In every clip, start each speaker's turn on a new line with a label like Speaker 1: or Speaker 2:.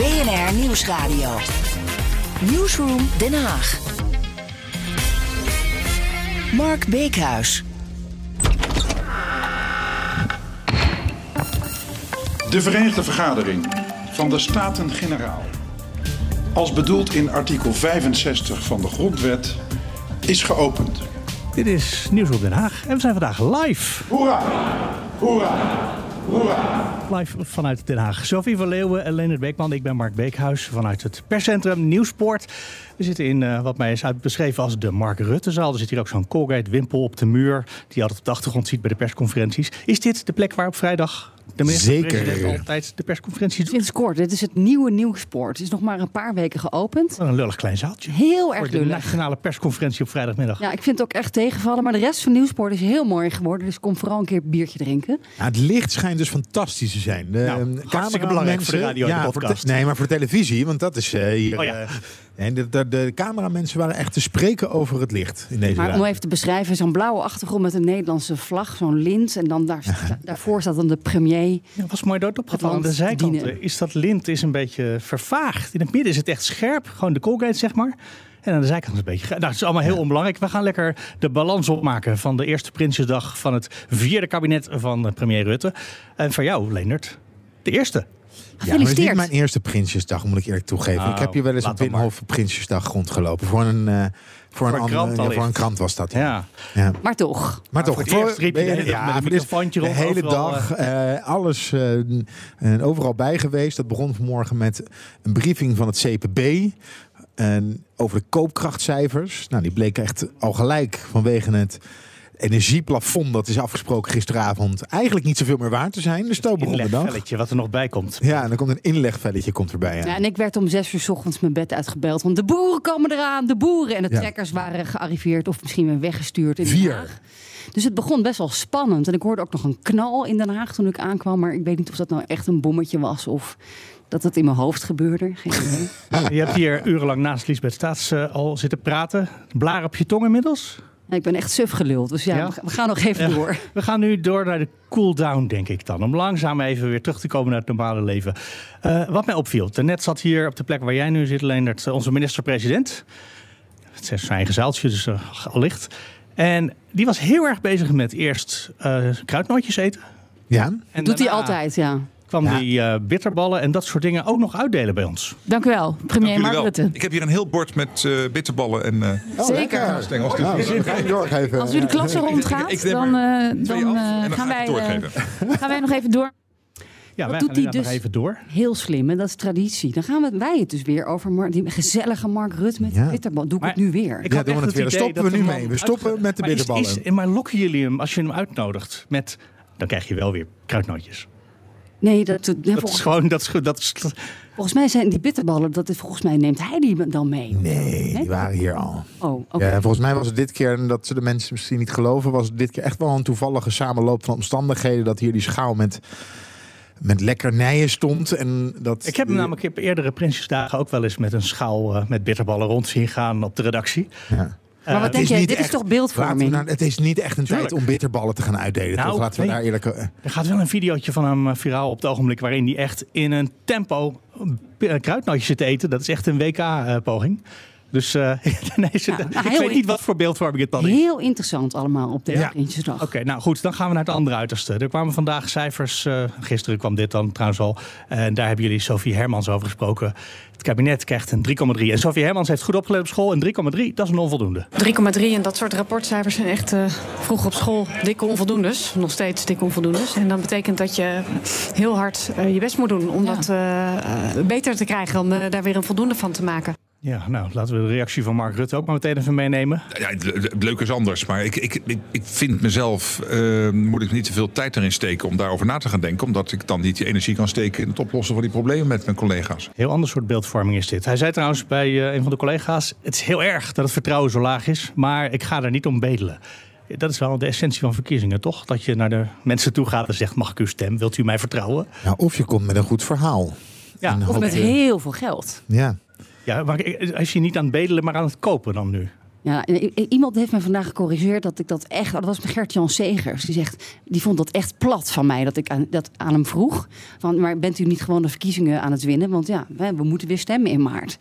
Speaker 1: BNR Nieuwsradio. Newsroom Den Haag. Mark Beekhuis.
Speaker 2: De Verenigde Vergadering van de Staten-Generaal, als bedoeld in artikel 65 van de Grondwet, is geopend.
Speaker 3: Dit is Nieuws op Den Haag en we zijn vandaag live.
Speaker 2: Hoera! Hoera!
Speaker 3: Live vanuit Den Haag. Sophie van Leeuwen en Leonard Beekman. Ik ben Mark Beekhuis vanuit het perscentrum Nieuwsport. We zitten in uh, wat mij is uitbeschreven als de Mark Ruttezaal. Er zit hier ook zo'n Colgate-wimpel op de muur... die je altijd op de achtergrond ziet bij de persconferenties. Is dit de plek waar op vrijdag de minister-president altijd de persconferentie doet?
Speaker 4: Sinds kort. Dit is het nieuwe Nieuwsport. Het is nog maar een paar weken geopend.
Speaker 3: Wat een lullig klein zaaltje.
Speaker 4: Heel erg
Speaker 3: Voor de
Speaker 4: lullig.
Speaker 3: nationale persconferentie op vrijdagmiddag.
Speaker 4: Ja, ik vind het ook echt tegenvallen. Maar de rest van Nieuwsport is heel mooi geworden. Dus kom vooral een keer een biertje drinken.
Speaker 5: Ja, het licht schijnt dus fantastisch te zijn. De,
Speaker 3: Nou,
Speaker 5: ehm,
Speaker 3: hartstikke belangrijk voor de radio en de
Speaker 5: ja, voor
Speaker 3: podcast.
Speaker 5: nee, maar voor de televisie, want dat is eh, hier.
Speaker 3: Oh ja.
Speaker 5: eh, en de, de, de cameramensen waren echt te spreken over het licht in deze
Speaker 4: Maar om even te beschrijven, zo'n blauwe achtergrond met een Nederlandse vlag, zo'n lint. En dan daar, daarvoor staat dan de premier.
Speaker 3: Ja, dat was mooi dood opgevallen. Aan
Speaker 4: Het
Speaker 3: de zijkanten
Speaker 4: dienen.
Speaker 3: is dat lint is een beetje vervaagd. In het midden is het echt scherp. Gewoon de Colgate, zeg maar. En aan de zijkant is het een beetje... Nou, het is allemaal heel onbelangrijk. We gaan lekker de balans opmaken van de eerste Prinsjesdag... van het vierde kabinet van premier Rutte. En voor jou, Leendert, de eerste.
Speaker 5: Ja, maar het is niet mijn eerste Prinsjesdag, moet ik eerlijk toegeven.
Speaker 3: Oh,
Speaker 5: ik heb hier wel eens op
Speaker 3: dan
Speaker 5: Binnenhof Prinsjesdag rondgelopen. Voor een, eh, voor een,
Speaker 3: een
Speaker 5: andere-
Speaker 3: krant
Speaker 5: ja, voor een krant was dat. Ja.
Speaker 3: Ja.
Speaker 4: Maar toch.
Speaker 5: Maar toch,
Speaker 3: voor het eerst riep je de met een microfoontje
Speaker 5: de hele dag, eh, alles eh, en overal bij geweest. Dat begon vanmorgen met een briefing van het CPB. En over de koopkrachtcijfers. Nou, die bleken echt al gelijk vanwege het energieplafond dat is afgesproken gisteravond eigenlijk niet zoveel meer waard te zijn. Dus zo begon de dag.
Speaker 3: Inlegvelletje wat er nog bij komt.
Speaker 5: Ja, en dan komt een inlegvelletje komt erbij. Ja.
Speaker 4: Ja, en ik werd om zes uur 's ochtends mijn bed uitgebeld. Want de boeren komen eraan, de boeren. En de
Speaker 5: Ja.
Speaker 4: trekkers waren gearriveerd of misschien weer weggestuurd in Den
Speaker 5: Vier.
Speaker 4: Haag. Dus het begon best wel spannend. En ik hoorde ook nog een knal in Den Haag toen ik aankwam. Maar ik weet niet of dat nou echt een bommetje was of dat het in mijn hoofd gebeurde. Geen idee.
Speaker 3: Je hebt hier urenlang naast Lisbeth Staats eh, al zitten praten. Blaar op je tong inmiddels?
Speaker 4: Ik ben echt suf geluld. Dus ja,
Speaker 3: Ja?
Speaker 4: we ga- we gaan nog even
Speaker 3: Ja.
Speaker 4: door.
Speaker 3: We gaan nu door naar de cool-down, denk ik dan. Om langzaam even weer terug te komen naar het normale leven. Eh, wat mij opviel, net zat hier op de plek waar jij nu zit, Leendert, eh, onze minister-president. Het is zijn eigen zaaltje, dus uh, allicht. En die was heel erg bezig met eerst eh, kruidnootjes eten.
Speaker 5: ja.
Speaker 3: En
Speaker 4: Doet hij altijd, ja.
Speaker 3: Kwam
Speaker 5: Ja.
Speaker 3: die eh, bitterballen en dat soort dingen ook nog uitdelen bij ons.
Speaker 4: Dank u wel, premier Mark
Speaker 6: wel.
Speaker 4: Rutte.
Speaker 6: Ik heb hier een heel bord met eh, bitterballen en eh,
Speaker 4: Zeker.
Speaker 6: stengels. Dus
Speaker 5: Nou, dat doorgeven.
Speaker 4: Als u de klasse
Speaker 6: ik-
Speaker 4: rondgaat, dan, dan gaan,
Speaker 6: ga
Speaker 4: wij, gaan wij nog even door.
Speaker 3: Ja, wij
Speaker 4: doet hij dus?
Speaker 3: even door.
Speaker 4: Heel slim, en dat is traditie. Dan gaan we, wij het dus weer over Mar- die gezellige Mark Rutte met
Speaker 5: Ja.
Speaker 4: de bitterbal. Doe ik
Speaker 3: Maar
Speaker 4: het nu weer.
Speaker 3: Ik
Speaker 5: Ja, doen we het weer. stoppen
Speaker 3: dat
Speaker 5: we nu mee. We stoppen met de
Speaker 3: Maar is-
Speaker 5: bitterballen.
Speaker 3: Is, maar lokken jullie hem als je hem uitnodigt met... Dan krijg je wel weer kruidnootjes.
Speaker 4: Nee, dat, dat-
Speaker 3: Dat
Speaker 4: volgens,
Speaker 3: is gewoon... Dat is, dat is,
Speaker 4: volgens mij zijn die bitterballen, dat is, volgens mij neemt hij die dan mee.
Speaker 5: Nee, die waren hier al.
Speaker 4: Oh, oké.
Speaker 5: Ja, volgens mij was het dit keer, en dat ze de mensen misschien niet geloven, was het dit keer echt wel een toevallige samenloop van omstandigheden. Dat hier die schaal met, met lekkernijen stond. En dat,
Speaker 3: ik heb hem namelijk op eerdere Prinsjesdagen ook wel eens met een schaal eh, met bitterballen rond zien gaan op de redactie.
Speaker 5: Ja.
Speaker 4: Maar wat
Speaker 3: Eh,
Speaker 5: Het
Speaker 4: denk jij, dit is toch beeldvorming?
Speaker 5: nou- het is niet echt een
Speaker 3: Tuurlijk.
Speaker 5: tijd om bitterballen te gaan uitdelen.
Speaker 3: Nou,
Speaker 5: toch? Laten we
Speaker 3: nee.
Speaker 5: daar eerlijk... eh,
Speaker 3: Er gaat wel een videootje van hem eh, viraal op het ogenblik... waarin hij echt in een tempo kruidnootjes zit te eten. Dat is echt een WK-poging. Dus eh, nee, ze-
Speaker 4: nou,
Speaker 3: ik
Speaker 4: heel
Speaker 3: weet niet wat voor beeldvorming het dan is.
Speaker 4: Heel interessant allemaal op deze
Speaker 5: Ja.
Speaker 4: Prinsjesdag.
Speaker 3: Oké, nou goed, dan gaan we naar het andere uiterste. Er kwamen vandaag cijfers, eh, gisteren kwam dit dan trouwens al. En daar hebben jullie Sophie Hermans over gesproken. Het kabinet krijgt een 3,3. En Sophie Hermans heeft goed opgelet op school. Een 3,3, dat is een onvoldoende.
Speaker 7: 3,3 en dat soort rapportcijfers zijn echt eh, vroeg op school dikke onvoldoendes. Nog steeds dikke onvoldoendes. En dat betekent dat je heel hard je best moet doen om
Speaker 4: Ja.
Speaker 7: dat beter te krijgen. Om eh, daar weer een voldoende van te maken.
Speaker 3: Ja, nou, laten we de reactie van Mark Rutte ook maar meteen even meenemen.
Speaker 6: Ja, het le- het leuk is anders. Maar ik, ik, ik, ik vind mezelf, eh, moet ik niet te veel tijd erin steken om daarover na te gaan denken. Omdat ik dan niet die energie kan steken in het oplossen van die problemen met mijn collega's.
Speaker 3: Heel ander soort beeldvorming is dit. Hij zei trouwens bij eh, een van de collega's: Het is heel erg dat het vertrouwen zo laag is, maar ik ga er niet om bedelen. Dat is wel de essentie van verkiezingen, toch? Dat je naar de mensen toe gaat en zegt: Mag ik uw stem? Wilt u mij vertrouwen?
Speaker 5: Nou, of je komt met een goed verhaal.
Speaker 3: Ja,
Speaker 5: En
Speaker 4: Of met heel veel geld.
Speaker 5: Ja.
Speaker 3: Ja maar als je niet aan het bedelen, maar aan het kopen dan nu.
Speaker 4: Ja, iemand heeft me vandaag gecorrigeerd dat ik dat echt. Dat was Gert-Jan Segers. Die zegt, die vond dat echt plat van mij dat ik aan, dat aan hem vroeg. Van, maar bent u niet gewoon de verkiezingen aan het winnen? Want ja, we, we moeten weer stemmen in maart.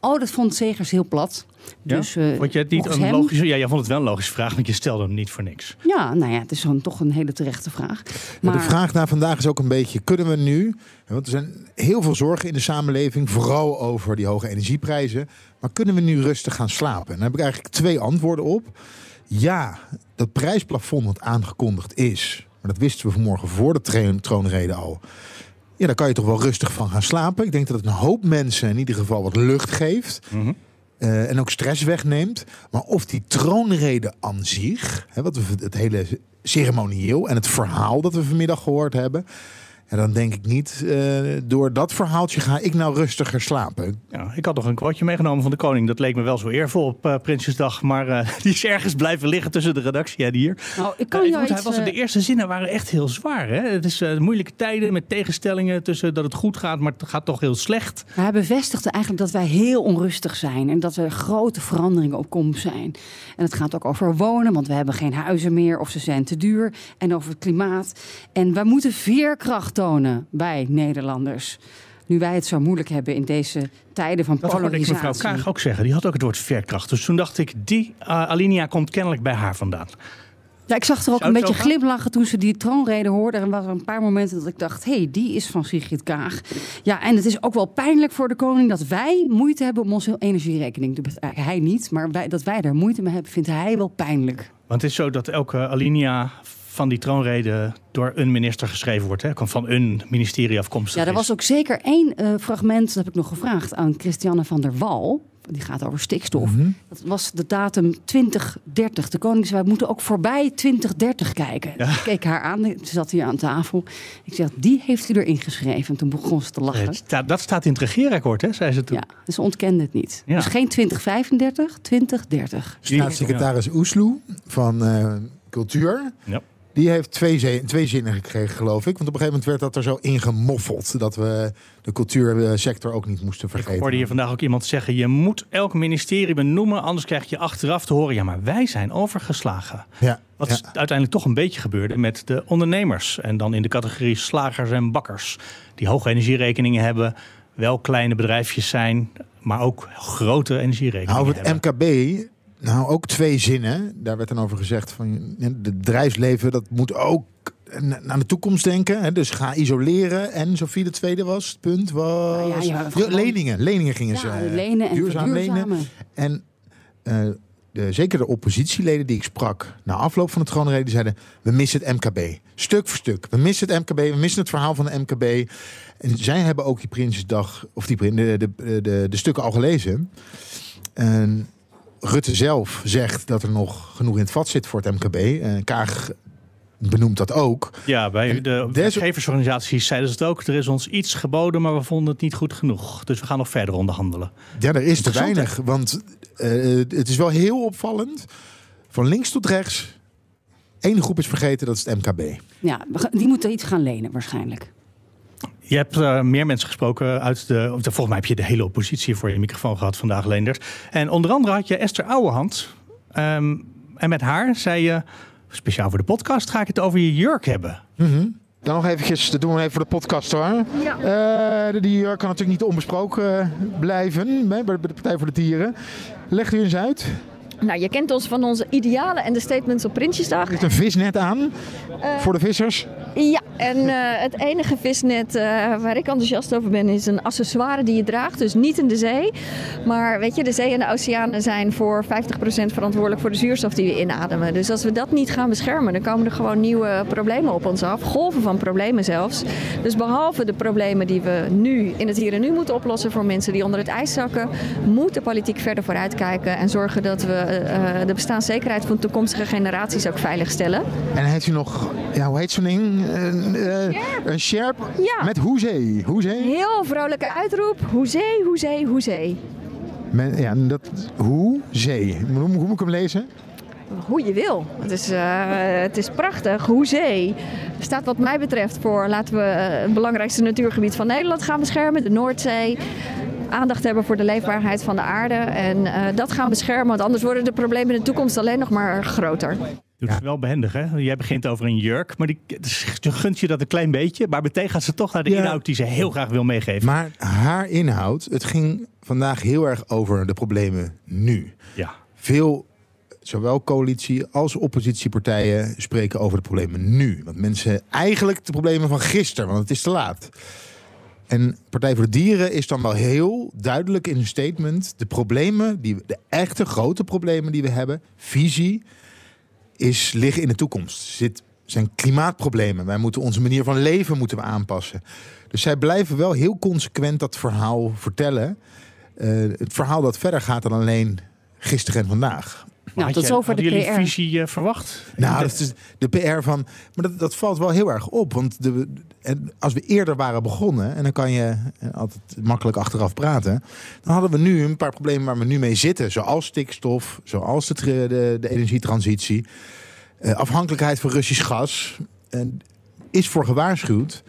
Speaker 4: Oh, dat vond Segers heel plat.
Speaker 3: Ja?
Speaker 4: Dus, eh,
Speaker 3: vond je het niet een logische... Ja, jij vond het wel een logische vraag, want je stelde hem niet voor niks.
Speaker 4: Ja, nou ja, het is gewoon toch een hele terechte vraag.
Speaker 5: Maar de vraag naar vandaag is ook een beetje: kunnen we nu, want er zijn heel veel zorgen in de samenleving, vooral over die hoge energieprijzen, maar kunnen we nu rustig gaan slapen? En daar heb ik eigenlijk twee antwoorden op. Ja, dat prijsplafond wat aangekondigd is, maar dat wisten we vanmorgen voor de troonrede al. Ja, daar kan je toch wel rustig van gaan slapen. Ik denk dat het een hoop mensen in ieder geval wat lucht geeft. Eh, en ook stress wegneemt. Maar of die troonrede aan zich, hè, wat we, het hele ceremonieel en het verhaal dat we vanmiddag gehoord hebben. En dan denk ik niet, eh, door dat verhaaltje ga ik nou rustiger slapen.
Speaker 3: Ja, ik had nog een quoteje meegenomen van de koning. Dat leek me wel zo eervol op eh, Prinsjesdag. Maar eh, die is ergens blijven liggen tussen de redactie en hier.
Speaker 4: Nou, ik kan jou
Speaker 3: hij
Speaker 4: iets,
Speaker 3: was, de eerste zinnen waren echt heel zwaar. Hè? Het is eh, moeilijke tijden met tegenstellingen tussen dat het goed gaat, maar het gaat toch heel slecht.
Speaker 4: Hij bevestigde eigenlijk dat wij heel onrustig zijn en dat er grote veranderingen op komst zijn. En het gaat ook over wonen, want we hebben geen huizen meer of ze zijn te duur. En over het klimaat. En wij moeten veerkracht tonen bij Nederlanders. Nu wij het zo moeilijk hebben in deze tijden van
Speaker 3: Dat hoorde ik
Speaker 4: polarisatie.
Speaker 3: mevrouw Kaag ook zeggen. Die had ook het woord veerkracht. Dus toen dacht ik, die eh, alinea komt kennelijk bij haar vandaan.
Speaker 4: Ja, ik zag er ook
Speaker 3: Zou
Speaker 4: een beetje glimlachen toen ze die troonrede hoorde. Er waren een paar momenten dat ik dacht, hé, hey, die is van Sigrid Kaag. Ja, en het is ook wel pijnlijk voor de koning dat wij moeite hebben om onze energierekening te betalen. Hij niet, maar wij, dat wij daar moeite mee hebben, vindt hij wel pijnlijk.
Speaker 3: Want het is zo dat elke alinea van die troonrede door een minister geschreven wordt. Hè? Van een ministerie afkomstig.
Speaker 4: Ja, er was ook zeker één eh, fragment, dat heb ik nog gevraagd aan Christiane van der Wal. Die gaat over stikstof. Dat was de datum 2030. De koning zei, wij moeten ook voorbij 2030 kijken. Ik keek haar aan, ze zat hier aan tafel. Ik zeg, die heeft u erin geschreven. En toen begon ze te lachen.
Speaker 3: Het sta- dat staat in het regeerakkoord, hè, zei ze toen.
Speaker 4: Ja, dus ze ontkende het niet.
Speaker 3: Ja.
Speaker 4: Dus geen 2035, 2030.
Speaker 5: Staatssecretaris Oesloe van eh, Cultuur.
Speaker 3: Ja.
Speaker 5: Die heeft twee, twee zinnen gekregen, geloof ik. Want op een gegeven moment werd dat er zo ingemoffeld. Dat we de cultuursector ook niet moesten
Speaker 3: Ik
Speaker 5: vergeten.
Speaker 3: hoorde hier vandaag ook iemand zeggen: je moet elk ministerie benoemen, anders krijg je achteraf te horen: ja, maar wij zijn overgeslagen.
Speaker 5: Ja,
Speaker 3: Wat
Speaker 5: ja.
Speaker 3: uiteindelijk toch een beetje gebeurde met de ondernemers. En dan in de categorie slagers en bakkers. Die hoge energierekeningen hebben, wel kleine bedrijfjes zijn, maar ook grote energierekeningen.
Speaker 5: Nou, over het
Speaker 3: hebben.
Speaker 5: MKB, nou ook twee zinnen. Daar werd dan over gezegd van het bedrijfsleven dat moet ook na- naar de toekomst denken. Hè? Dus ga isoleren. En Sofie de tweede was, het punt was
Speaker 4: Nou ja, ja,
Speaker 5: Ja,
Speaker 4: gewoon-
Speaker 5: leningen. Leningen gingen ze.
Speaker 4: Ja,
Speaker 5: eh,
Speaker 4: lenen en
Speaker 5: duurzaam lenen. En eh, de, zeker de oppositieleden die ik sprak na afloop van het die zeiden: we missen het MKB. Stuk voor stuk. We missen het MKB. We missen het verhaal van de MKB. En zij hebben ook die Prinsjesdag, of die, de, de, de, de stukken al gelezen. En Rutte zelf zegt dat er nog genoeg in het vat zit voor het MKB. En Kaag benoemt dat ook.
Speaker 3: Ja, bij
Speaker 5: En
Speaker 3: de werkgeversorganisaties zeiden ze het ook. Er is ons iets geboden, maar we vonden het niet goed genoeg. Dus we gaan nog verder onderhandelen.
Speaker 5: Ja, er is te weinig. Want eh, het is wel heel opvallend. Van links tot rechts. Eén groep is vergeten, dat is het MKB.
Speaker 4: Ja, die moeten iets gaan lenen waarschijnlijk.
Speaker 3: Je hebt eh, meer mensen gesproken uit de, of de. Volgens mij heb je de hele oppositie voor je microfoon gehad vandaag, Leendert. En onder andere had je Esther Ouwehand. Ehm, en met haar zei je. Speciaal voor de podcast ga ik het over je jurk hebben.
Speaker 5: Dan nog eventjes, dat doen we even voor de podcast hoor. Ja. die jurk kan natuurlijk niet onbesproken eh, blijven hè, bij bij de Partij voor de Dieren. Legt u eens uit.
Speaker 8: Nou, je kent ons van onze idealen en de statements op Prinsjesdag.
Speaker 5: Er is een visnet aan voor de vissers.
Speaker 8: Ja, En uh, het enige visnet uh, waar ik enthousiast over ben is een accessoire die je draagt. Dus niet in de zee. Maar weet je, de zee en de oceanen zijn voor 50% verantwoordelijk voor de zuurstof die we inademen. Dus als we dat niet gaan beschermen, dan komen er gewoon nieuwe problemen op ons af. Golven van problemen zelfs. Dus behalve de problemen die we nu in het hier en nu moeten oplossen voor mensen die onder het ijs zakken, moet de politiek verder vooruitkijken en zorgen dat we de bestaanszekerheid van toekomstige generaties ook veiligstellen.
Speaker 5: En heeft u nog, ja, hoe heet zo'n ding? Uh, een sherp
Speaker 8: ja.
Speaker 5: met hoezee. hoezee.
Speaker 8: Heel vrolijke uitroep. Hoezee, hoezee, hoezee.
Speaker 5: Men, ja, dat, hoezee. Hoe, hoe moet ik hem lezen?
Speaker 8: Hoe je wil. Het is, uh, het is prachtig. Hoezee staat wat mij betreft voor laten we het belangrijkste natuurgebied van Nederland gaan beschermen. De Noordzee aandacht hebben voor de leefbaarheid van de aarde. En uh, dat gaan beschermen, want anders worden de problemen in de toekomst alleen nog maar groter.
Speaker 3: Doet ja. wel behendig, hè? Jij begint over een jurk, maar die gunt je dat een klein beetje. Maar meteen gaat ze toch naar de ja. inhoud die ze heel graag wil meegeven.
Speaker 5: Maar haar inhoud, het ging vandaag heel erg over de problemen nu.
Speaker 3: Ja.
Speaker 5: Veel, zowel coalitie als oppositiepartijen spreken over de problemen nu. Want mensen eigenlijk de problemen van gisteren, want het is te laat. En Partij voor de Dieren is dan wel heel duidelijk in hun statement. De problemen, die, de echte grote problemen die we hebben, visie, is, liggen in de toekomst. Zit, zijn klimaatproblemen. Wij moeten onze manier van leven moeten we aanpassen. Dus zij blijven wel heel consequent dat verhaal vertellen. Uh, het verhaal dat verder gaat dan alleen gisteren en vandaag.
Speaker 4: Nou, tot zover de
Speaker 3: jullie
Speaker 4: PR.
Speaker 3: visie uh, verwacht?
Speaker 5: Nou, dat is de PR van. Maar dat, dat valt wel heel erg op. Want de, en als we eerder waren begonnen, en dan kan je altijd makkelijk achteraf praten. Dan hadden we nu een paar problemen waar we nu mee zitten. Zoals stikstof, zoals de, de, de energietransitie. Uh, afhankelijkheid van Russisch gas. En is voor gewaarschuwd.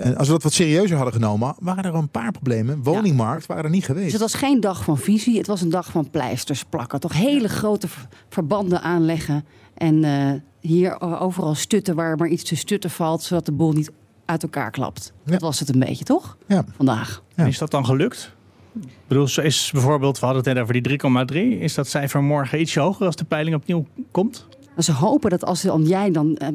Speaker 5: En als we dat wat serieuzer hadden genomen, waren er een paar problemen. Woningmarkt waren er niet geweest.
Speaker 4: Dus het was geen dag van visie, het was een dag van pleisters plakken. Toch hele grote verbanden aanleggen. En uh, hier overal stutten waar maar iets te stutten valt, zodat de boel niet uit elkaar klapt. Ja. Dat was het een beetje, toch?
Speaker 5: Ja.
Speaker 4: Vandaag.
Speaker 3: Ja. Is dat dan gelukt? Ik bedoel, is bijvoorbeeld, we hadden het net over die 3,3. Is dat cijfer morgen iets hoger als de peiling opnieuw komt?
Speaker 4: Ze hopen dat als jij dan uh,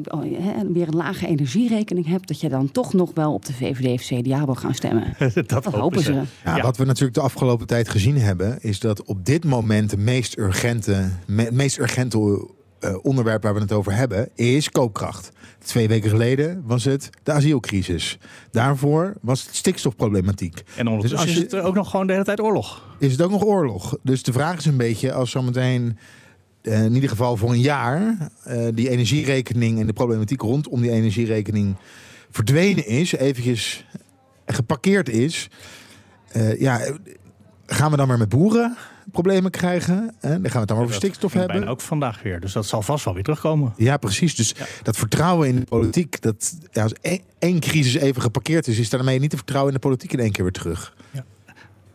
Speaker 4: weer een lage energierekening hebt, dat je dan toch nog wel op de VVD of CDA wil gaan stemmen.
Speaker 3: dat, dat
Speaker 4: hopen ze. ze.
Speaker 5: Ja, ja. Wat we natuurlijk de afgelopen tijd gezien hebben, is dat op dit moment de meest urgente, me, meest urgente uh, onderwerp waar we het over hebben, is koopkracht. Twee weken geleden was het de asielcrisis. Daarvoor was het stikstofproblematiek.
Speaker 3: En ondertussen dus is het ook nog gewoon de hele tijd oorlog.
Speaker 5: Is het ook nog oorlog? Dus de vraag is een beetje, als zometeen uh, in ieder geval voor een jaar uh, die energierekening en de problematiek rondom die energierekening verdwenen is, eventjes geparkeerd is. Uh, ja, gaan we dan maar met boeren problemen krijgen? Hè? Dan gaan we het dan over stikstof hebben.
Speaker 3: Ook vandaag weer, dus dat zal vast wel weer terugkomen.
Speaker 5: Ja, precies. Dus ja. dat vertrouwen in de politiek, dat ja, als één crisis even geparkeerd is, is daarmee niet te vertrouwen in de politiek in één keer weer terug.
Speaker 3: Ja.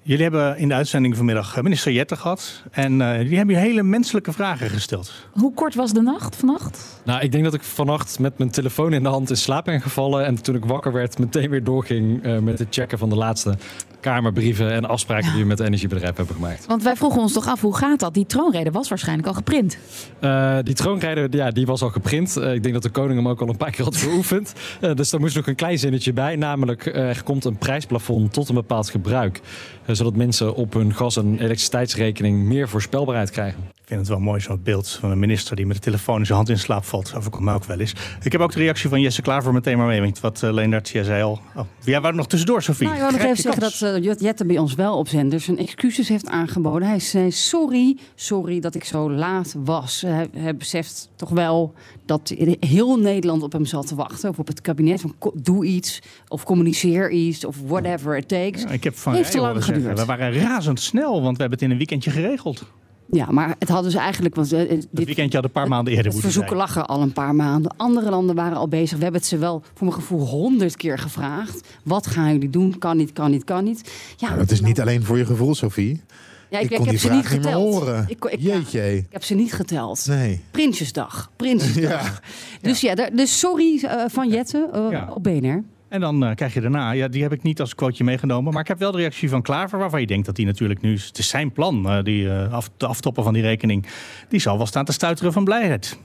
Speaker 3: Jullie hebben in de uitzending vanmiddag minister Jetten gehad. En uh, die hebben je hele menselijke vragen gesteld.
Speaker 9: Hoe kort was de nacht vannacht?
Speaker 10: Nou, ik denk dat ik vannacht met mijn telefoon in de hand in slaap ben gevallen. En toen ik wakker werd, meteen weer doorging uh, met het checken van de laatste kamerbrieven en afspraken die we met het energiebedrijf hebben gemaakt.
Speaker 9: Want wij vroegen ons toch af, hoe gaat dat? Die troonrede was waarschijnlijk al geprint.
Speaker 10: Uh, die troonrede, ja, die was al geprint. Uh, ik denk dat de koning hem ook al een paar keer had geoefend. Uh, dus daar moest nog een klein zinnetje bij. Namelijk, er komt een prijsplafond tot een bepaald gebruik. zodat mensen op hun gas- en elektriciteitsrekening meer voorspelbaarheid krijgen.
Speaker 3: Ik vind het wel mooi, zo'n beeld van een minister die met de telefoon in zijn hand in slaap valt. Overkomt mij ook wel eens. Ik heb ook de reactie van Jesse Klaver meteen maar mee. Wat uh, Leendert, jij zei al. Oh, jij nog tussendoor, Sofie.
Speaker 4: Nou, ik wil nog even zeggen dat uh, Jette bij ons wel op zender zijn excuses heeft aangeboden. Hij zei, sorry, sorry dat ik zo laat was. Hij, hij beseft toch wel dat heel Nederland op hem zat te wachten. Of op het kabinet van doe iets. Of communiceer iets. Of whatever it takes.
Speaker 3: Ja, ik heb van
Speaker 4: heeft te lang
Speaker 3: zeggen,
Speaker 4: geduurd.
Speaker 3: we waren razendsnel, want we hebben het in een weekendje geregeld.
Speaker 4: Ja, maar het hadden ze eigenlijk. Want, uh,
Speaker 3: dit weekendje had een paar maanden eerder
Speaker 4: moeten verzoeken
Speaker 3: zijn.
Speaker 4: lachen al een paar maanden. Andere landen waren al bezig. We hebben het ze wel voor mijn gevoel honderd keer gevraagd. Wat gaan jullie doen? Kan niet, kan niet, kan niet. Ja,
Speaker 5: nou, dat is niet alleen voor je gevoel, Sophie.
Speaker 4: Ja, ik,
Speaker 5: ik,
Speaker 4: ik,
Speaker 5: kon
Speaker 4: heb
Speaker 5: die
Speaker 4: ze niet
Speaker 5: vraag niet meer
Speaker 4: geteld.
Speaker 5: horen.
Speaker 4: Ik, ik,
Speaker 5: Jeetje.
Speaker 4: ik heb ze niet geteld.
Speaker 5: Nee.
Speaker 4: Prinsjesdag. Prinsjesdag.
Speaker 5: Ja.
Speaker 4: Dus ja, daar- dus sorry uh, van Jette uh,
Speaker 3: Ja.
Speaker 4: op BNR.
Speaker 3: En dan uh, krijg je daarna, ja, die heb ik niet als quoteje meegenomen. Maar ik heb wel de reactie van Klaver, waarvan je denkt dat hij natuurlijk nu. Het is zijn plan, uh, die uh, af, de aftoppen van die rekening. Die zal wel staan te stuiteren van blijheid.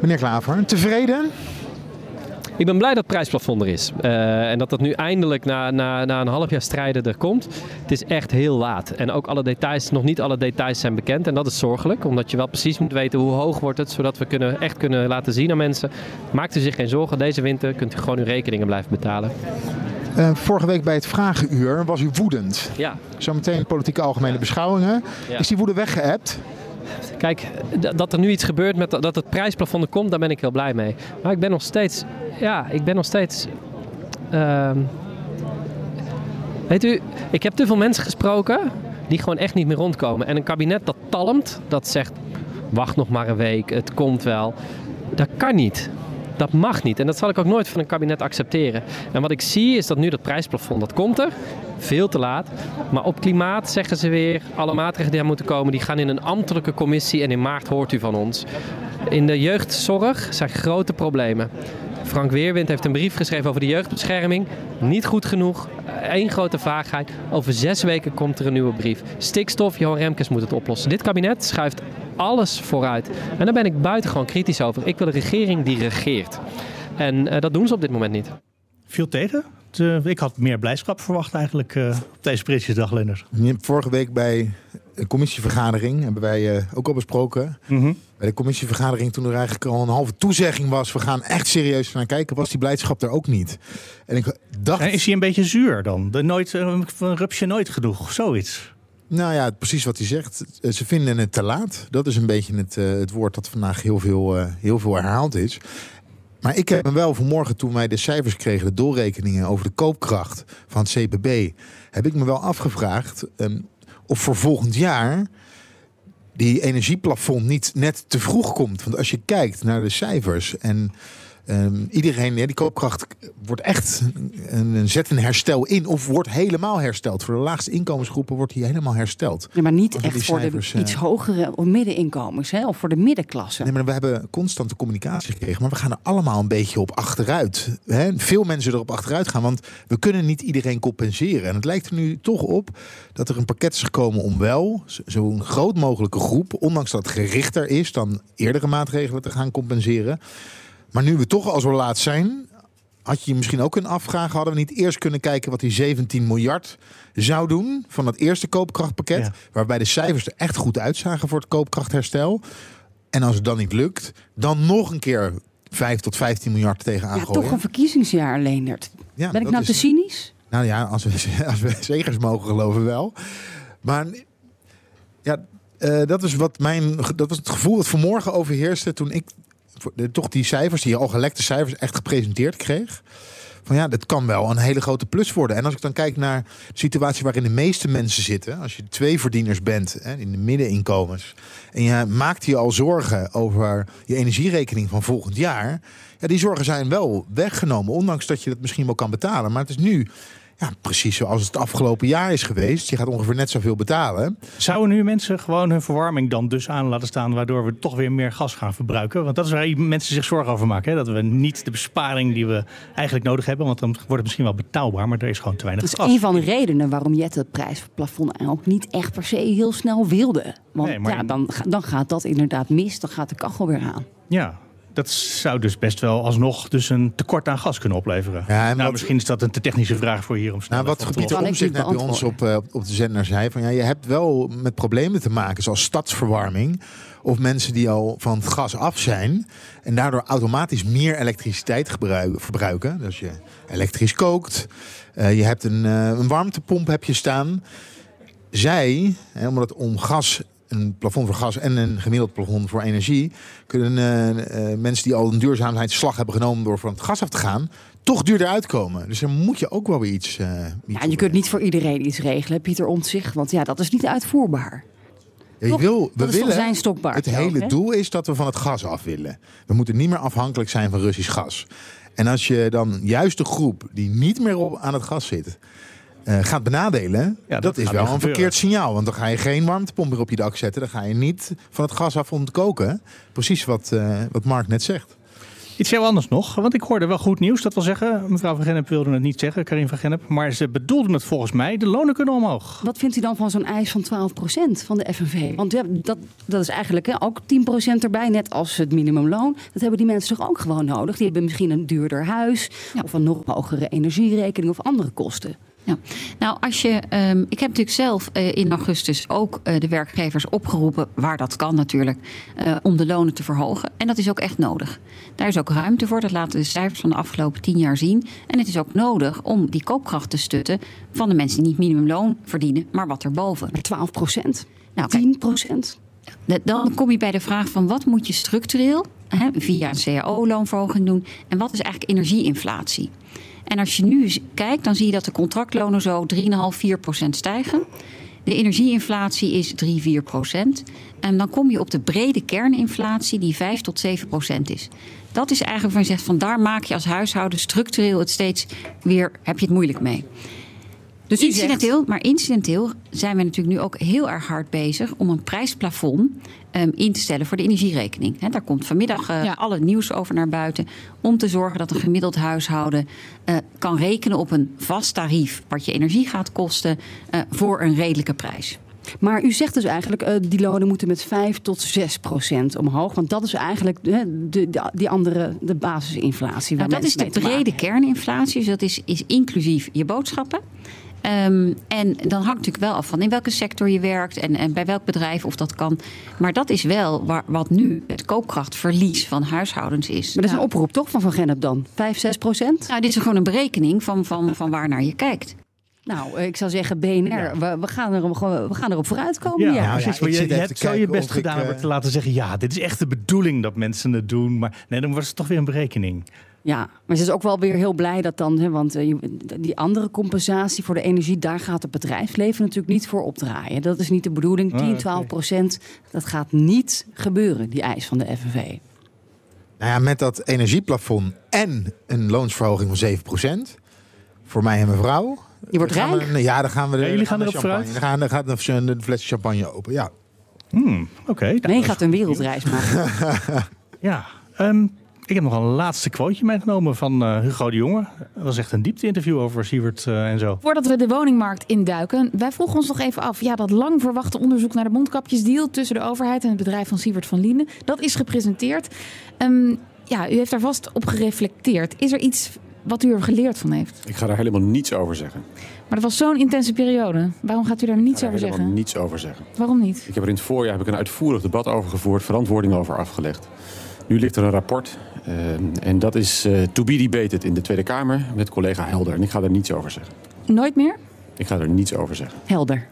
Speaker 5: Meneer Klaver, tevreden?
Speaker 11: Ik ben blij dat het prijsplafond er is. Uh, en dat dat nu eindelijk na, na, na een half jaar strijden er komt. Het is echt heel laat. En ook alle details, nog niet alle details zijn bekend. En dat is zorgelijk, omdat je wel precies moet weten hoe hoog wordt het. Zodat we kunnen, echt kunnen laten zien aan mensen. Maakt u zich geen zorgen, deze winter kunt u gewoon uw rekeningen blijven betalen.
Speaker 5: Uh, vorige week bij het Vragenuur was u woedend.
Speaker 11: Ja.
Speaker 5: Zometeen politieke algemene beschouwingen. Ja. Is die woede weggeëpt?
Speaker 11: Kijk, dat er nu iets gebeurt met dat het prijsplafond er komt, daar ben ik heel blij mee. Maar ik ben nog steeds, ja, ik ben nog steeds. Uh, weet u, ik heb te veel mensen gesproken die gewoon echt niet meer rondkomen. En een kabinet dat talmt, dat zegt: wacht nog maar een week, het komt wel. Dat kan niet. Dat mag niet. En dat zal ik ook nooit van een kabinet accepteren. En wat ik zie is dat nu dat prijsplafond, dat komt er. Veel te laat. Maar op klimaat zeggen ze weer, alle maatregelen die er moeten komen, die gaan in een ambtelijke commissie en in maart hoort u van ons. In de jeugdzorg zijn grote problemen. Frank Weerwind heeft een brief geschreven over de jeugdbescherming. Niet goed genoeg. Eén grote vaagheid. Over zes weken komt er een nieuwe brief. Stikstof, Johan Remkes moet het oplossen. Dit kabinet schuift alles vooruit. En daar ben ik buitengewoon kritisch over. Ik wil een regering die regeert. En uh, dat doen ze op dit moment niet.
Speaker 3: Viel tegen? ik had meer blijdschap verwacht eigenlijk uh, op deze Prinsjesdag, Lennart.
Speaker 5: Vorige week bij de commissievergadering hebben wij uh, ook al besproken.
Speaker 3: Mm -hmm.
Speaker 5: Bij de commissievergadering, toen er eigenlijk al een halve toezegging was... we gaan echt serieus naar kijken, was die blijdschap er ook niet. En ik dacht...
Speaker 3: En is hij een beetje zuur dan? De nooit, een rupsje nooit genoeg, zoiets?
Speaker 5: Nou ja, precies wat hij zegt. Ze vinden het te laat. Dat is een beetje het, uh, het woord dat vandaag heel veel, uh, heel veel herhaald is. Maar ik heb me wel vanmorgen, toen wij de cijfers kregen, de doorrekeningen over de koopkracht van het CPB, heb ik me wel afgevraagd um, of voor volgend jaar die energieplafond niet net te vroeg komt. Want als je kijkt naar de cijfers en Um, iedereen, ja, die koopkracht wordt echt een, een zet een herstel in. Of wordt helemaal hersteld. Voor de laagste inkomensgroepen wordt die helemaal hersteld.
Speaker 4: Ja, maar niet echt voor de iets hogere of middeninkomens. Hè? Of voor de middenklasse.
Speaker 5: Nee, maar we hebben constante communicatie gekregen. Maar we gaan er allemaal een beetje op achteruit. Hè? Veel mensen erop achteruit gaan. Want we kunnen niet iedereen compenseren. En het lijkt er nu toch op dat er een pakket is gekomen om wel zo'n groot mogelijke groep. Ondanks dat het gerichter is dan eerdere maatregelen te gaan compenseren maar nu we toch al zo laat zijn, had je je misschien ook kunnen afvragen: hadden we niet eerst kunnen kijken wat die 17 miljard zou doen van dat eerste koopkrachtpakket, waarbij de cijfers er echt goed uitzagen voor het koopkrachtherstel. En als het dan niet lukt, dan nog een keer 5 tot 15 miljard tegenaan
Speaker 4: ja,
Speaker 5: gooien.
Speaker 4: Toch een verkiezingsjaar, Leendert. Ja, ben ik nou is... te cynisch?
Speaker 5: Nou ja, als we, als we zegers mogen geloven wel. Maar ja, uh, dat is wat mijn dat was het gevoel dat vanmorgen overheerste toen ik toch die cijfers, die al gelekte cijfers, echt gepresenteerd kreeg. Van ja, dat kan wel een hele grote plus worden. En als ik dan kijk naar de situatie waarin de meeste mensen zitten, als je twee verdieners bent hè, in de middeninkomens, en je maakt je al zorgen over je energierekening van volgend jaar, ja, die zorgen zijn wel weggenomen, ondanks dat je dat misschien wel kan betalen. Maar het is nu ja, precies zoals het afgelopen jaar is geweest. Je gaat ongeveer net zoveel betalen.
Speaker 3: Zouden nu mensen gewoon hun verwarming dan dus aan laten staan... waardoor we toch weer meer gas gaan verbruiken? Want dat is waar mensen zich zorgen over maken. Hè? Dat we niet de besparing die we eigenlijk nodig hebben... want dan wordt het misschien wel betaalbaar, maar er is gewoon te weinig
Speaker 4: gas.
Speaker 3: Dat
Speaker 4: is een van de redenen waarom Jette het prijsplafond ook niet echt per se heel snel wilde. Want nee, maar... ja, dan, dan gaat dat inderdaad mis, dan gaat de kachel weer aan.
Speaker 3: Ja, dat zou dus best wel alsnog dus een tekort aan gas kunnen opleveren. Ja, nou, misschien is dat een te technische vraag voor hier om snel.
Speaker 5: Nou, wat Pieter Omzicht net bij ons op, uh, op de zender zei: van ja, je hebt wel met problemen te maken, zoals stadsverwarming. Of mensen die al van het gas af zijn en daardoor automatisch meer elektriciteit verbruiken. Dus je elektrisch kookt, uh, je hebt een, uh, een warmtepomp heb je staan. Zij, hè, omdat om gas een plafond voor gas en een gemiddeld plafond voor energie, kunnen uh, uh, mensen die al een duurzaamheidsslag hebben genomen door van het gas af te gaan, toch duurder uitkomen. Dus dan moet je ook wel weer iets. Uh,
Speaker 4: ja, je kunt niet voor iedereen iets regelen, Pieter Omtzigt, want ja, dat is niet uitvoerbaar.
Speaker 5: Ja, je wil, we willen,
Speaker 4: zijn stokbaar.
Speaker 5: Het hele doel is dat we van het gas af willen. We moeten niet meer afhankelijk zijn van Russisch gas. En als je dan juist de groep die niet meer op, aan het gas zit, uh, gaat benadelen, ja, dat, dat is wel een verkeerd signaal. Want dan ga je geen warmtepomp meer op je dak zetten. Dan ga je niet van het gas af om te koken. Precies wat, uh, wat Mark net zegt.
Speaker 3: Iets heel anders nog, want ik hoorde wel goed nieuws. Dat wil zeggen, mevrouw Van Gennep wilde het niet zeggen, Karin van Gennep. Maar ze bedoelden het volgens mij, de lonen kunnen omhoog.
Speaker 4: Wat vindt u dan van zo'n eis van 12% van de FNV? Want ja, dat, dat is eigenlijk hè, ook 10% erbij, net als het minimumloon. Dat hebben die mensen toch ook gewoon nodig? Die hebben misschien een duurder huis of een nog hogere energierekening of andere kosten.
Speaker 12: Ja. Nou, als je, um, ik heb natuurlijk zelf uh, in augustus ook uh, de werkgevers opgeroepen, waar dat kan natuurlijk, uh, om de lonen te verhogen. En dat is ook echt nodig. Daar is ook ruimte voor. Dat laten de cijfers van de afgelopen tien jaar zien. En het is ook nodig om die koopkracht te stutten van de mensen die niet minimumloon verdienen, maar wat erboven.
Speaker 4: 12 procent.
Speaker 12: Nou,
Speaker 4: 10 procent.
Speaker 12: Dan kom je bij de vraag van wat moet je structureel hè, via een cao-loonverhoging doen en wat is eigenlijk energieinflatie? En als je nu kijkt, dan zie je dat de contractlonen zo 3,5, 4 procent stijgen. De energieinflatie is 3, 4 procent. En dan kom je op de brede kerninflatie die 5 tot 7 procent is. Dat is eigenlijk waar je zegt, van daar maak je als huishouden structureel het steeds weer, heb je het moeilijk mee. Dus incidenteel, zegt... maar incidenteel zijn we natuurlijk nu ook heel erg hard bezig om een prijsplafond um, in te stellen voor de energierekening. He, daar komt vanmiddag uh, ja. alle nieuws over naar buiten. Om te zorgen dat een gemiddeld huishouden uh, kan rekenen op een vast tarief wat je energie gaat kosten uh, voor een redelijke prijs.
Speaker 4: Maar u zegt dus eigenlijk, die lonen moeten met 5 tot 6 procent omhoog. Want dat is eigenlijk de, de, de die andere, de basisinflatie.
Speaker 12: Nou, dat is de brede kerninflatie. Dus dat is, is inclusief je boodschappen. Um, en dan hangt natuurlijk wel af van in welke sector je werkt en, en bij welk bedrijf of dat kan. Maar dat is wel waar, wat nu het koopkrachtverlies van huishoudens is.
Speaker 4: Maar dat is een oproep toch van Van Gennep dan? 5, 6 procent?
Speaker 12: Nou, dit is gewoon een berekening van, van, van waar naar je kijkt.
Speaker 4: Nou, ik zou zeggen BNR, ja. we, we, gaan er, we gaan erop vooruitkomen.
Speaker 3: Ja,
Speaker 4: ja.
Speaker 3: ja precies. Ja, je, je hebt zo je best gedaan om uh... te laten zeggen... ja, dit is echt de bedoeling dat mensen het doen. Maar nee, dan was het toch weer een berekening.
Speaker 4: Ja, maar ze is ook wel weer heel blij dat dan, hè, want uh, die andere compensatie voor de energie, daar gaat het bedrijfsleven natuurlijk niet voor opdraaien. Dat is niet de bedoeling. 10, 12 procent, dat gaat niet gebeuren, die eis van de FNV.
Speaker 5: Nou ja, met dat energieplafond en een loonsverhoging van 7 procent, voor mij en mevrouw.
Speaker 4: Je wordt rijk?
Speaker 5: We, ja, dan gaan we. De,
Speaker 3: ja, jullie gaan,
Speaker 5: gaan
Speaker 3: erop vooruit.
Speaker 5: Dan, gaan, dan gaat een, een flesje champagne open. Ja.
Speaker 3: Hmm, Oké. Okay,
Speaker 4: nee, gaat een wereldreis maken.
Speaker 3: ja. Um, ik heb nog een laatste quoteje meegenomen van uh, Hugo de Jonge. Dat was echt een diepte-interview over Siewert uh, en zo.
Speaker 9: Voordat we de woningmarkt induiken, wij vroegen ons nog even af. Ja, dat lang verwachte onderzoek naar de mondkapjesdeal tussen de overheid en het bedrijf van Siewert van Lienen, dat is gepresenteerd. Um, ja, u heeft daar vast op gereflecteerd. Is er iets wat u er geleerd van heeft?
Speaker 13: Ik ga daar helemaal niets over zeggen.
Speaker 9: Maar dat was zo'n intense periode. Waarom gaat u daar niets over zeggen?
Speaker 13: helemaal niets over zeggen.
Speaker 9: Waarom niet?
Speaker 13: Ik heb er in het voorjaar heb ik een uitvoerig debat over gevoerd, verantwoording over afgelegd. Nu ligt er een rapport uh, en dat is uh, to be debated in de Tweede Kamer met collega Helder. En ik ga er niets over zeggen.
Speaker 9: Nooit meer?
Speaker 13: Ik ga er niets over zeggen.
Speaker 4: Helder.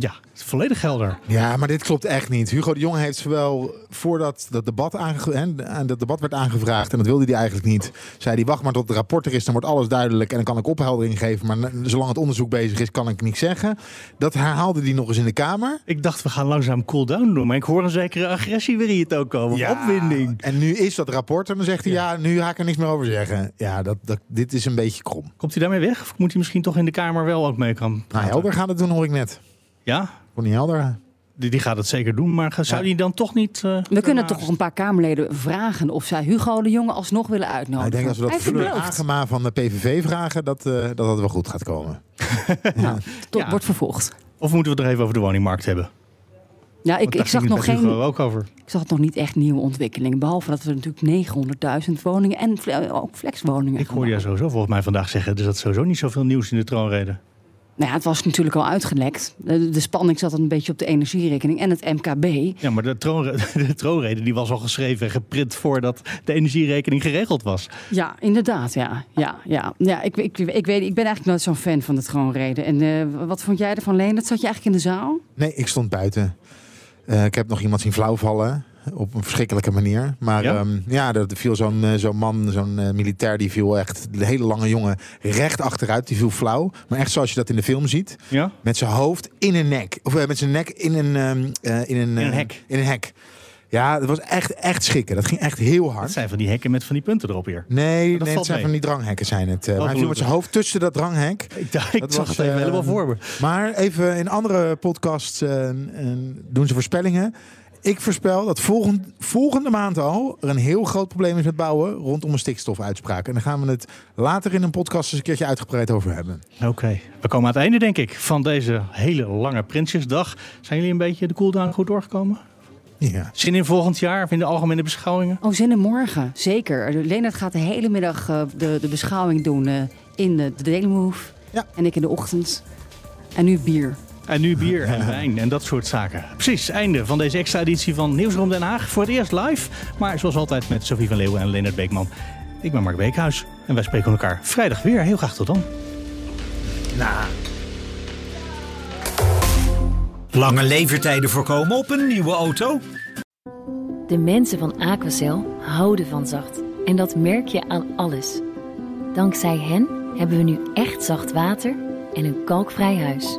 Speaker 3: Ja, het volledig helder.
Speaker 5: Ja, maar dit klopt echt niet. Hugo de Jonge heeft zowel voordat dat debat, aange hè, dat debat werd aangevraagd, en dat wilde hij eigenlijk niet, zei hij wacht maar tot het rapport er is, dan wordt alles duidelijk en dan kan ik opheldering geven. Maar zolang het onderzoek bezig is, kan ik niks zeggen. Dat herhaalde hij nog eens in de Kamer.
Speaker 3: Ik dacht, we gaan langzaam cool down doen, maar ik hoor een zekere agressie weer in je toon komen. Ja, Opwinding.
Speaker 5: En nu is dat rapport en dan zegt hij, ja, ja nu ga ik er niks meer over zeggen. Ja, dat, dat, dit is een beetje krom.
Speaker 3: Komt hij daarmee weg? Of moet hij misschien toch in de Kamer wel ook mee kan
Speaker 5: Nou, helder gaat het doen, hoor ik net.
Speaker 3: Ja?
Speaker 5: Connie Helder.
Speaker 3: Die, die gaat het zeker doen, maar zou die dan toch niet... Uh,
Speaker 4: we kunnen toch een paar Kamerleden vragen of zij Hugo de Jonge alsnog willen uitnodigen.
Speaker 5: Nou, ik denk als we dat voor de Agema van de PVV vragen, dat, uh, dat dat wel goed gaat komen.
Speaker 4: ja. Tot, ja. wordt vervolgd.
Speaker 3: Of moeten we het er even over de woningmarkt hebben?
Speaker 4: Ja, ik, ik zag nog geen.
Speaker 3: Ook over.
Speaker 4: Ik zag nog niet echt nieuwe ontwikkelingen. Behalve dat we natuurlijk 900.000 woningen en ook flexwoningen.
Speaker 3: Ik hoorde jou sowieso volgens mij vandaag zeggen. Dus dat is sowieso niet zoveel nieuws in de troonrede.
Speaker 4: Nou ja, het was natuurlijk al uitgelekt. De, de, spanning zat een beetje op de energierekening en het MKB.
Speaker 3: Ja, maar de, troon, de troonrede die was al geschreven en geprint voordat de energierekening geregeld was.
Speaker 4: Ja, inderdaad. Ja, ja, ja. ja ik, ik, ik, weet, ik ben eigenlijk nooit zo'n fan van de troonrede. En uh, wat vond jij ervan, Leen? Dat zat je eigenlijk in de zaal?
Speaker 5: Nee, ik stond buiten. Uh, ik heb nog iemand zien flauwvallen op een verschrikkelijke manier. Maar ja, um, ja er viel zo'n uh, zo'n man, zo'n uh, militair, die viel echt, de hele lange jongen, recht achteruit. Die viel flauw. Maar echt zoals je dat in de film ziet.
Speaker 3: Ja?
Speaker 5: Met zijn hoofd in een nek. Of uh, met zijn nek in een, um, in een,
Speaker 3: in een hek.
Speaker 5: In een hek. Ja, dat was echt, echt schikken. Dat ging echt heel hard.
Speaker 3: Dat zijn van die hekken met van die punten erop hier.
Speaker 5: Nee, nee het zijn mee. van die dranghekken zijn het. Uh, hij viel met zijn hoofd tussen dat dranghek.
Speaker 3: Ik, dacht, ik dat zag was, het even helemaal voor me.
Speaker 5: Maar even in andere podcasts doen ze voorspellingen. Ik voorspel dat volgend, volgende maand al er een heel groot probleem is met bouwen rondom een stikstofuitspraak. En daar gaan we het later in een podcast eens een keertje uitgebreid over hebben.
Speaker 3: Oké, we komen aan het einde denk ik van deze hele lange Prinsjesdag. Zijn jullie een beetje de cooldown goed doorgekomen?
Speaker 5: Ja.
Speaker 3: Zin in volgend jaar of in de algemene beschouwingen?
Speaker 4: Oh, zin in morgen, zeker. Leonard gaat de hele middag uh, de, de beschouwing doen uh, in de, de Daily Move.
Speaker 5: Ja.
Speaker 4: En ik in de ochtend. En nu bier.
Speaker 3: En nu bier en wijn en dat soort zaken. Precies, einde van deze extra editie van Nieuwsroom Den Haag. Voor het eerst live, maar zoals altijd met Sophie van Leeuwen en Leonard Beekman. Ik ben Mark Beekhuis en wij spreken elkaar vrijdag weer. Heel graag tot dan.
Speaker 14: Nou. Lange levertijden voorkomen op een nieuwe auto?
Speaker 15: De mensen van Aquacel houden van zacht. En dat merk je aan alles. Dankzij hen hebben we nu echt zacht water en een kalkvrij huis.